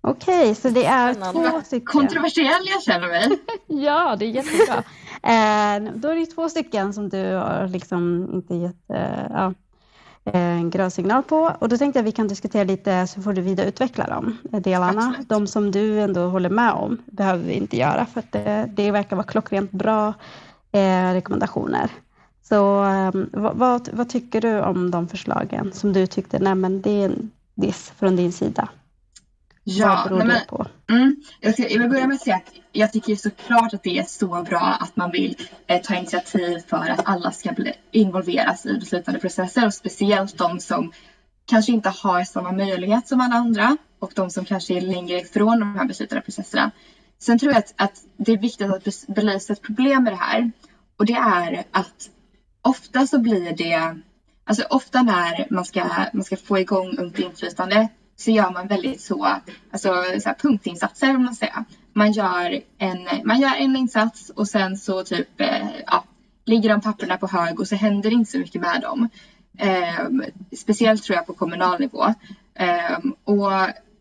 Okej, okay, så det är två stycken. Kontroversiell jag känner mig. ja, det är jättebra. eh, då är det två stycken som du har liksom inte gett eh, ja, en grön signal på. Och då tänkte jag att vi kan diskutera lite så får du vidareutveckla de delarna. Absolut. De som du ändå håller med om behöver vi inte göra för att det, det verkar vara klockrent bra eh, rekommendationer. Så um, vad, vad, tycker du om de förslagen som du tyckte, nej men det är en diss från din sida? Ja, vad beror men, det på? Mm, jag, ska, jag vill börja med att säga att jag tycker såklart att det är så bra att man vill eh, ta initiativ för att alla ska bli, involveras i beslutande processer och speciellt de som kanske inte har samma möjlighet som alla andra och de som kanske är längre ifrån de här beslutande processerna. Sen tror jag att, att det är viktigt att belysa ett problem med det här och det är att ofta så blir det, alltså ofta när man ska, man ska få igång ungt inflytande så gör man väldigt så, alltså så här punktinsatser om man säger. Man gör, en, man gör en insats och sen så typ, eh, ja, ligger de papperna på hög och så händer det inte så mycket med dem. Eh, speciellt tror jag på kommunal nivå. Eh, och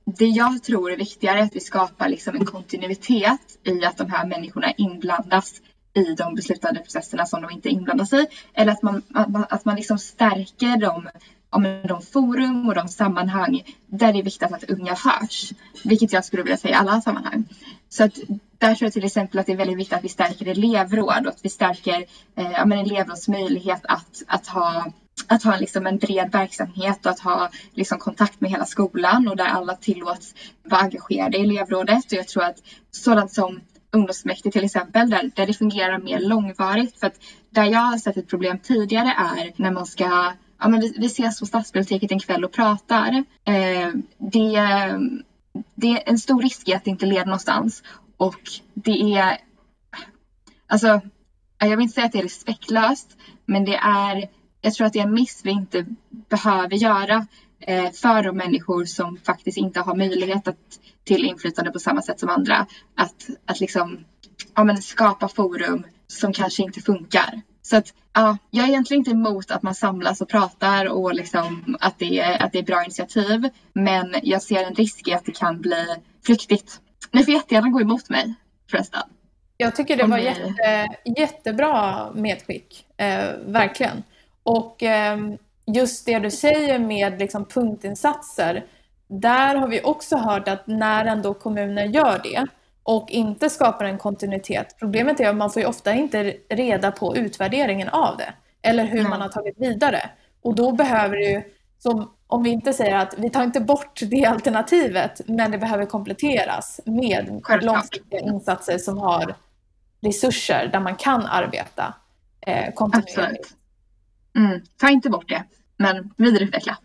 det jag tror är viktigare är att vi skapar liksom en kontinuitet i att de här människorna inblandas i de beslutande processerna som de inte inblandas i. Eller att man, att man, att man liksom stärker de, om de forum och de sammanhang där det är viktigt att unga hörs. Vilket jag skulle vilja säga i alla sammanhang. Så att där tror jag till exempel att det är väldigt viktigt att vi stärker elevråd och att vi stärker eh, ja, men elevråds möjlighet att, att ha att ha liksom en bred verksamhet och att ha liksom kontakt med hela skolan och där alla tillåts vara engagerade i elevrådet. Och jag tror att sådant som ungdomsmäktige till exempel, där, där det fungerar mer långvarigt. För att där jag har sett ett problem tidigare är när man ska Ja, men vi, vi ses på stadsbiblioteket en kväll och pratar. Eh, det, det är en stor risk i att det inte leder någonstans. Och det är... Alltså, jag vill inte säga att det är respektlöst, men det är jag tror att det är en miss vi inte behöver göra för de människor som faktiskt inte har möjlighet att, till inflytande på samma sätt som andra. Att, att liksom, ja, men skapa forum som kanske inte funkar. Så att, ja, jag är egentligen inte emot att man samlas och pratar och liksom att, det är, att det är bra initiativ. Men jag ser en risk i att det kan bli flyktigt. Ni får jättegärna gå emot mig förresten. Jag tycker det var jätte, jättebra medskick, eh, verkligen. Och ehm, just det du säger med liksom punktinsatser, där har vi också hört att när ändå kommuner gör det och inte skapar en kontinuitet, problemet är att man får ju ofta inte reda på utvärderingen av det eller hur man har tagit vidare. Och då behöver det som om vi inte säger att vi tar inte bort det alternativet, men det behöver kompletteras med långsiktiga insatser som har resurser där man kan arbeta eh, kontinuerligt. Mm. Ta inte bort det, men vidareutveckla.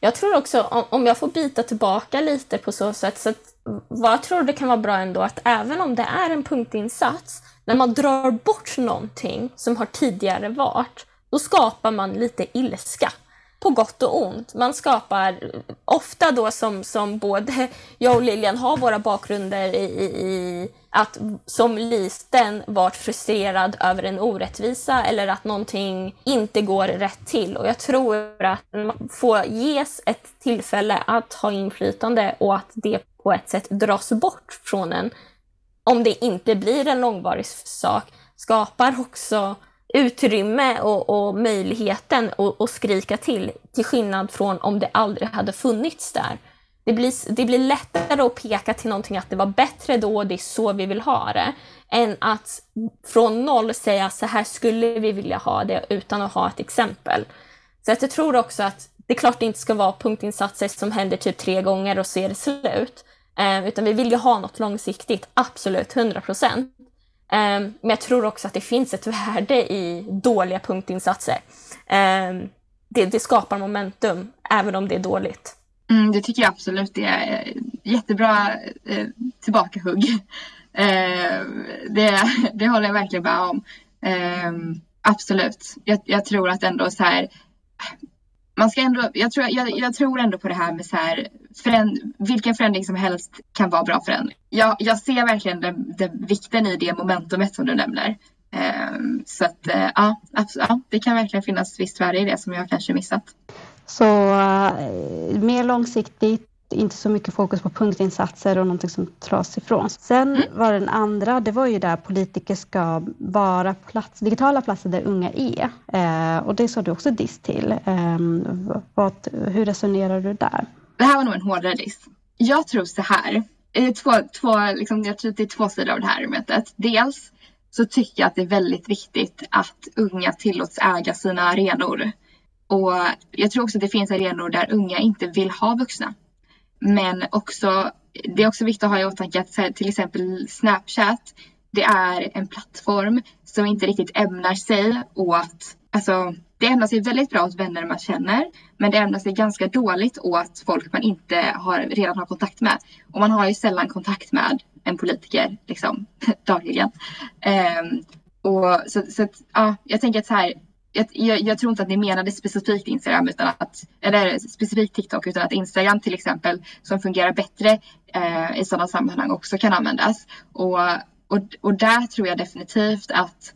Jag tror också, om jag får bita tillbaka lite på så sätt, så att vad jag tror det kan vara bra ändå att även om det är en punktinsats, när man drar bort någonting som har tidigare varit, då skapar man lite ilska på gott och ont. Man skapar ofta då som, som både jag och Lilian har våra bakgrunder i, i att som liten varit frustrerad över en orättvisa eller att någonting inte går rätt till. Och jag tror att man får ges ett tillfälle att ha inflytande och att det på ett sätt dras bort från en, om det inte blir en långvarig sak, skapar också utrymme och, och möjligheten att skrika till, till skillnad från om det aldrig hade funnits där. Det blir, det blir lättare att peka till någonting att det var bättre då och det är så vi vill ha det, än att från noll säga så här skulle vi vilja ha det utan att ha ett exempel. Så att jag tror också att det är klart det inte ska vara punktinsatser som händer typ tre gånger och så är det slut. Eh, utan vi vill ju ha något långsiktigt, absolut, 100 procent. Um, men jag tror också att det finns ett värde i dåliga punktinsatser. Um, det, det, skapar momentum, även om det är dåligt. Mm, det tycker jag absolut. Det är eh, jättebra eh, tillbakahugg. Eh, det, det håller jag verkligen med om. Eh, absolut. Jag, jag, tror att ändå så här man ska ändå, jag, tror, jag, jag tror ändå på det här med så här, föränd, vilken förändring som helst kan vara bra förändring. Jag, jag ser verkligen den, den vikten i det momentumet som du nämner. Um, så att uh, ja, ja, det kan verkligen finnas visst värde i det som jag kanske missat. Så uh, mer långsiktigt inte så mycket fokus på punktinsatser och någonting som dras ifrån. Sen var den andra, det var ju där politiker ska vara plats, digitala platser där unga är. Eh, och det sa du också diss till. Eh, vad, hur resonerar du där? Det här var nog en hårdare diss. Jag tror så här, två, två, liksom, jag tror det är två sidor av det här mötet. Dels så tycker jag att det är väldigt viktigt att unga tillåts äga sina arenor. Och jag tror också att det finns arenor där unga inte vill ha vuxna. Men också, det är också viktigt att ha i åtanke att till exempel Snapchat, det är en plattform som inte riktigt ämnar sig åt, alltså det ämnar sig väldigt bra åt vänner man känner, men det ämnar sig ganska dåligt åt folk man inte har, redan har kontakt med. Och man har ju sällan kontakt med en politiker liksom dagligen. Um, och så, så ja, jag tänker att så här, jag, jag, tror inte att ni menade specifikt Instagram utan att, eller specifikt TikTok utan att Instagram till exempel som fungerar bättre eh, i sådana sammanhang också kan användas. Och, och, och där tror jag definitivt att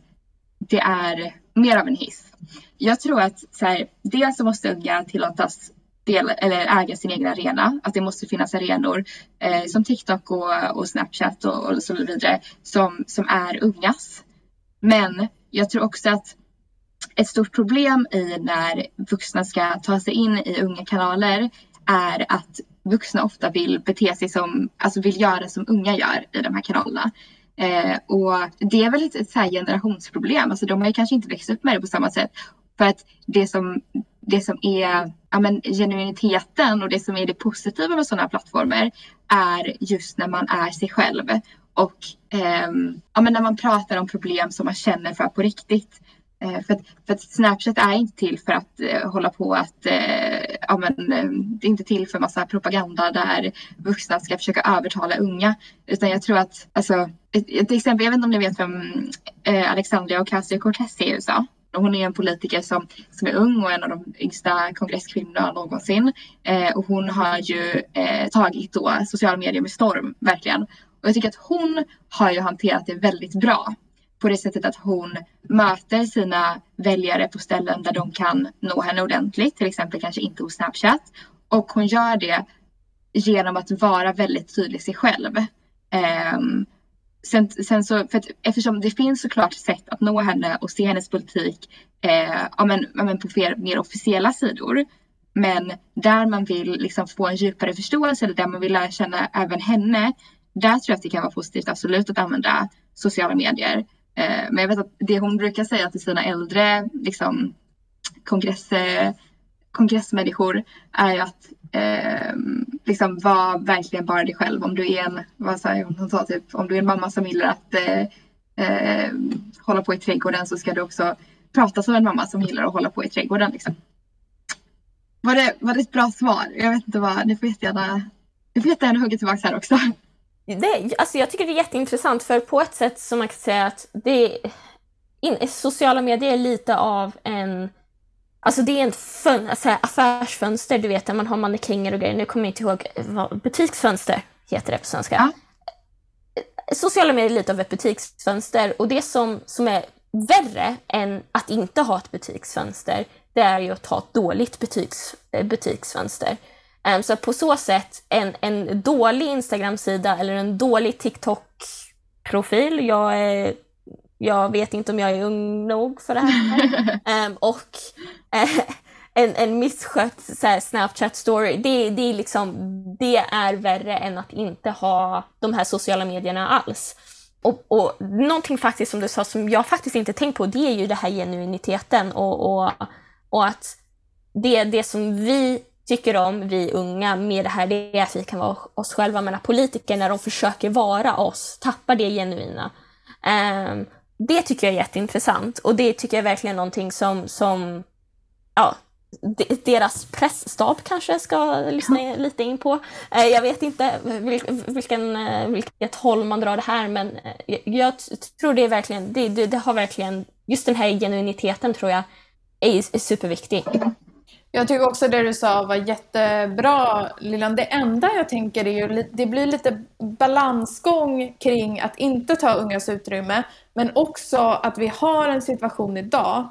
det är mer av en hiss. Jag tror att så här, dels så måste unga tillåtas del, eller äga sin egen arena. Att det måste finnas arenor eh, som TikTok och, och Snapchat och, och så vidare som, som är ungas. Men jag tror också att ett stort problem i när vuxna ska ta sig in i unga kanaler är att vuxna ofta vill bete sig som, alltså vill göra som unga gör i de här kanalerna. Eh, och det är väl ett, ett så generationsproblem, alltså de har ju kanske inte växt upp med det på samma sätt. För att det som, det som är ja, men, genuiniteten och det som är det positiva med sådana här plattformar är just när man är sig själv. Och eh, ja, men när man pratar om problem som man känner för på riktigt. Eh, för, att, för att Snapchat är inte till för att eh, hålla på att, eh, ja men eh, det är inte till för massa propaganda där vuxna ska försöka övertala unga. Utan jag tror att, alltså, ett, ett exempel, jag vet inte om ni vet vem eh, Alexandria Ocasio-Cortez är i USA. Hon är en politiker som, som är ung och en av de yngsta kongresskvinnorna någonsin. Eh, och hon har ju eh, tagit då sociala medier med storm, verkligen. Och jag tycker att hon har ju hanterat det väldigt bra på det sättet att hon möter sina väljare på ställen där de kan nå henne ordentligt, till exempel kanske inte hos Snapchat. Och hon gör det genom att vara väldigt tydlig sig själv. Um, sen, sen så, för att, eftersom det finns såklart sätt att nå henne och se hennes politik eh, ja, men, ja, men på mer, mer officiella sidor. Men där man vill liksom få en djupare förståelse eller där man vill lära känna även henne. Där tror jag att det kan vara positivt absolut att använda sociala medier. Eh, men jag vet att det hon brukar säga till sina äldre liksom, kongress, kongressmänniskor är ju att eh, liksom var verkligen bara dig själv. Om du är en, vad sa hon sa typ, om du är en mamma som gillar att eh, eh, hålla på i trädgården så ska du också prata som en mamma som gillar att hålla på i trädgården. Liksom. Var, det, var det ett bra svar? Jag vet inte vad, ni får jättegärna, ni får jättegärna hugga tillbaka här också. Det, alltså jag tycker det är jätteintressant för på ett sätt som man kan säga att det in, sociala medier är lite av en Alltså det är en fön, alltså affärsfönster, du vet, där man har mannekänger och grejer. Nu kommer jag inte ihåg vad butiksfönster heter det på svenska. Ja. Sociala medier är lite av ett butiksfönster och det som, som är värre än att inte ha ett butiksfönster, det är ju att ha ett dåligt butiks, eh, butiksfönster. Um, så på så sätt, en, en dålig Instagram-sida eller en dålig TikTok-profil, jag, är, jag vet inte om jag är ung nog för det här, um, och uh, en, en misskött Snapchat-story, det, det, är liksom, det är värre än att inte ha de här sociala medierna alls. Och, och någonting faktiskt som du sa som jag faktiskt inte tänkt på, det är ju det här genuiniteten och, och, och att det, det som vi tycker om, vi unga, med det här, det är att vi kan vara oss själva. Men politiker, när de försöker vara oss, tappar det genuina. Um, det tycker jag är jätteintressant och det tycker jag är verkligen någonting som, som ja, deras pressstab kanske ska lyssna lite in på. Uh, jag vet inte vilken, uh, vilket håll man drar det här men uh, jag tror det är verkligen, det, det, har verkligen, just den här genuiniteten tror jag är superviktig. Jag tycker också det du sa var jättebra Lillan. Det enda jag tänker är ju det blir lite balansgång kring att inte ta ungas utrymme men också att vi har en situation idag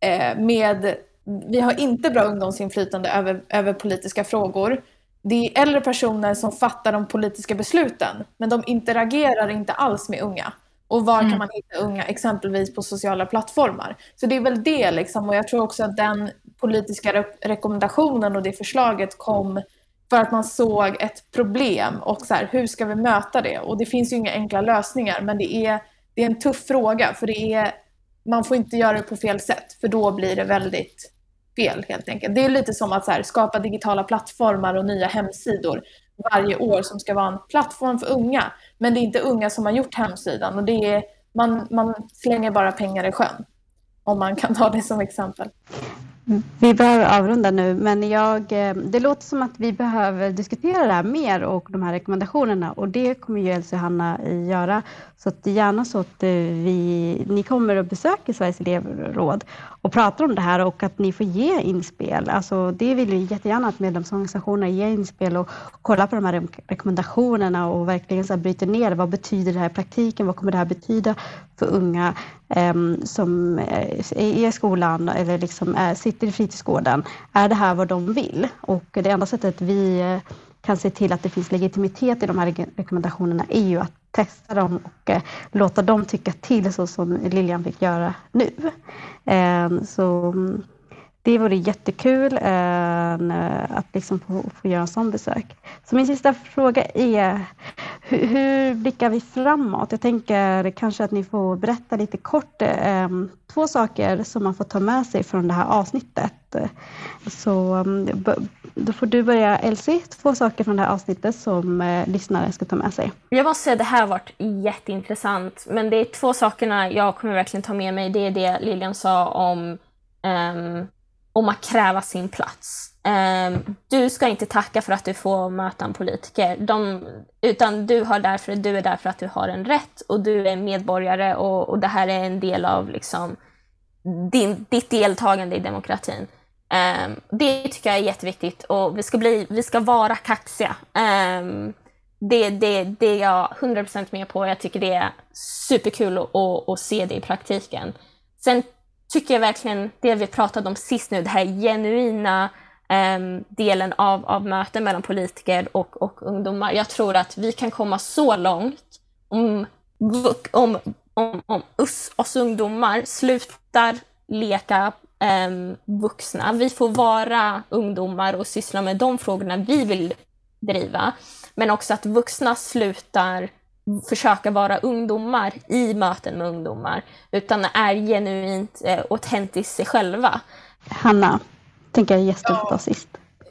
eh, med vi har inte bra ungdomsinflytande över, över politiska frågor. Det är äldre personer som fattar de politiska besluten men de interagerar inte alls med unga. Och var mm. kan man hitta unga, exempelvis på sociala plattformar? Så det är väl det liksom. Och jag tror också att den politiska re rekommendationen och det förslaget kom för att man såg ett problem och så här, hur ska vi möta det? Och det finns ju inga enkla lösningar, men det är, det är en tuff fråga för det är, man får inte göra det på fel sätt för då blir det väldigt fel helt enkelt. Det är lite som att så här, skapa digitala plattformar och nya hemsidor varje år som ska vara en plattform för unga. Men det är inte unga som har gjort hemsidan och det är, man, man slänger bara pengar i sjön. Om man kan ta det som exempel. Vi behöver avrunda nu, men jag, eh, det låter som att vi behöver diskutera det här mer och de här rekommendationerna och det kommer ju Elsie och Hanna göra. Så att gärna så att eh, vi, ni kommer och besöker Sveriges elevråd och pratar om det här och att ni får ge inspel. Alltså, det vill vi jättegärna att medlemsorganisationer ger inspel och kolla på de här rekommendationerna och verkligen så bryter ner vad betyder det här i praktiken? Vad kommer det här betyda för unga ehm, eh, som är i skolan eller liksom är, sitter i fritidsgården? Är det här vad de vill? Och det enda sättet vi eh, kan se till att det finns legitimitet i de här rekommendationerna är ju att testa dem och eh, låta dem tycka till så som Lilian fick göra nu. Eh, så mm, det vore jättekul ehm, eh, att liksom få, få göra en sån besök. Så min sista fråga är, hur, hur blickar vi framåt? Jag tänker kanske att ni får berätta lite kort ehm, två saker som man får ta med sig från det här avsnittet. Eh, så um, då får du börja Elsie, två saker från det här avsnittet som eh, lyssnare ska ta med sig. Jag måste säga att det här har varit jätteintressant, men det är två sakerna jag kommer verkligen ta med mig. Det är det Lilian sa om um, om att kräva sin plats. Um, du ska inte tacka för att du får möta en politiker, De, utan du, har därför, du är där för att du har en rätt och du är medborgare och, och det här är en del av liksom, din, ditt deltagande i demokratin. Um, det tycker jag är jätteviktigt och vi ska, bli, vi ska vara kaxiga. Um, det, det, det är jag 100% med på. Jag tycker det är superkul att, att, att se det i praktiken. Sen tycker jag verkligen det vi pratade om sist nu, det här genuina um, delen av, av möten mellan politiker och, och ungdomar. Jag tror att vi kan komma så långt om, om, om, om oss, oss ungdomar slutar leka vuxna. Vi får vara ungdomar och syssla med de frågorna vi vill driva. Men också att vuxna slutar försöka vara ungdomar i möten med ungdomar, utan är genuint eh, autentiskt sig själva. Hanna, tänker jag gästen sist.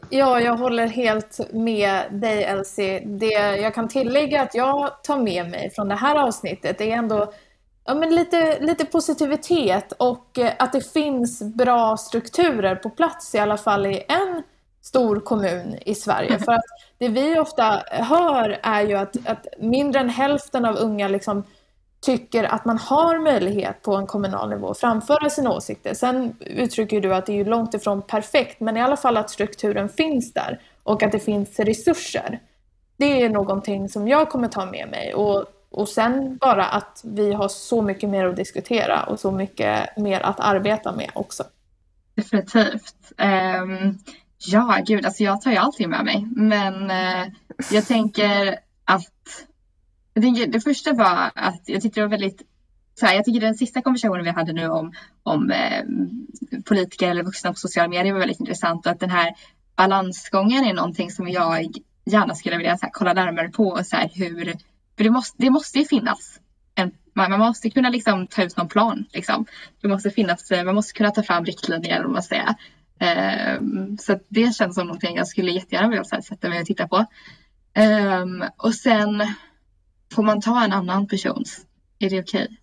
Ja, jag håller helt med dig Elsie. Det jag kan tillägga att jag tar med mig från det här avsnittet är ändå ja, men lite, lite positivitet och eh, att det finns bra strukturer på plats i alla fall i en stor kommun i Sverige. För att det vi ofta hör är ju att, att mindre än hälften av unga liksom tycker att man har möjlighet på en kommunal nivå att framföra sina åsikter. Sen uttrycker du att det är långt ifrån perfekt, men i alla fall att strukturen finns där och att det finns resurser. Det är någonting som jag kommer ta med mig. Och, och sen bara att vi har så mycket mer att diskutera och så mycket mer att arbeta med också. Definitivt. Um, Ja, gud, alltså jag tar ju allting med mig. Men uh, jag tänker att jag tänker, det första var att jag tyckte det var väldigt så här, jag tycker den sista konversationen vi hade nu om, om eh, politiker eller vuxna på sociala medier var väldigt intressant och att den här balansgången är någonting som jag gärna skulle vilja så här, kolla närmare på och så här, hur, för det måste, det måste ju finnas en, man, måste kunna liksom ta ut någon plan. Liksom. Det måste finnas, man måste kunna ta fram riktlinjer, vad man säger. Um, så det känns som någonting jag skulle jättegärna vilja sätta mig och titta på. Um, och sen får man ta en annan persons. Är det okej? Okay?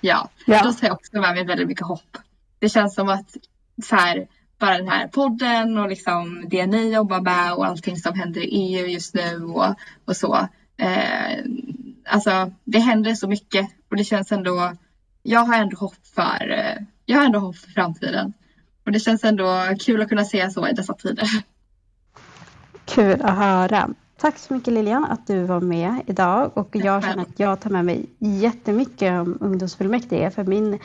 Ja. ja, då tar jag också med mig väldigt mycket hopp. Det känns som att så här, bara den här podden och liksom det ni jobbar med och allting som händer i EU just nu och, och så. Eh, alltså det händer så mycket och det känns ändå, jag har ändå hopp för, eh, jag har ändå hopp för framtiden. Och det känns ändå kul att kunna se så i dessa tider. Kul att höra. Tack så mycket Lilian att du var med idag och jag känner att jag tar med mig jättemycket om ungdomsfullmäktige för min,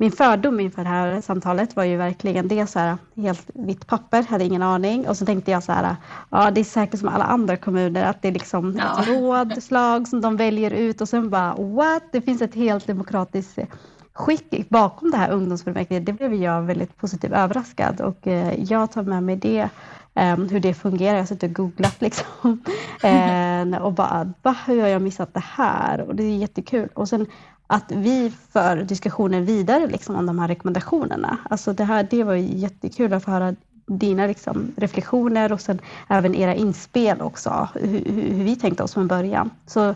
min fördom inför det här samtalet var ju verkligen det så här helt vitt papper, hade ingen aning och så tänkte jag så här, ja det är säkert som alla andra kommuner att det är liksom ja. ett rådslag som de väljer ut och sen bara what, det finns ett helt demokratiskt skick bakom det här ungdomsfullmäktige, det blev jag väldigt positivt överraskad och eh, jag tar med mig det, eh, hur det fungerar. Jag har suttit och googlat liksom eh, och bara, va, hur har jag missat det här? Och det är jättekul. Och sen att vi för diskussionen vidare liksom, om de här rekommendationerna. Alltså det, här, det var jättekul att få höra dina liksom, reflektioner och sen även era inspel också, hur, hur, vi tänkte oss från början. Så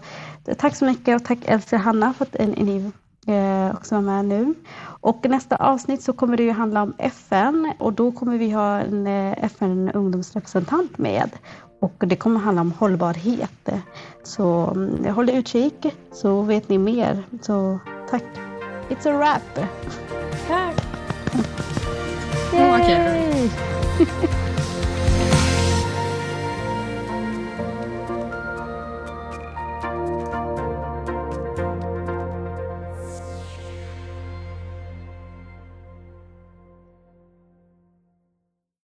tack så mycket och tack Elsie och Hanna för att ni eh, också var med nu. Och nästa avsnitt så kommer det ju handla om FN och då kommer vi ha en eh, FN-ungdomsrepresentant med. Och det kommer handla om hållbarhet. Så mm, håll utkik så vet ni mer. Så tack. It's a wrap. Tack. Yay.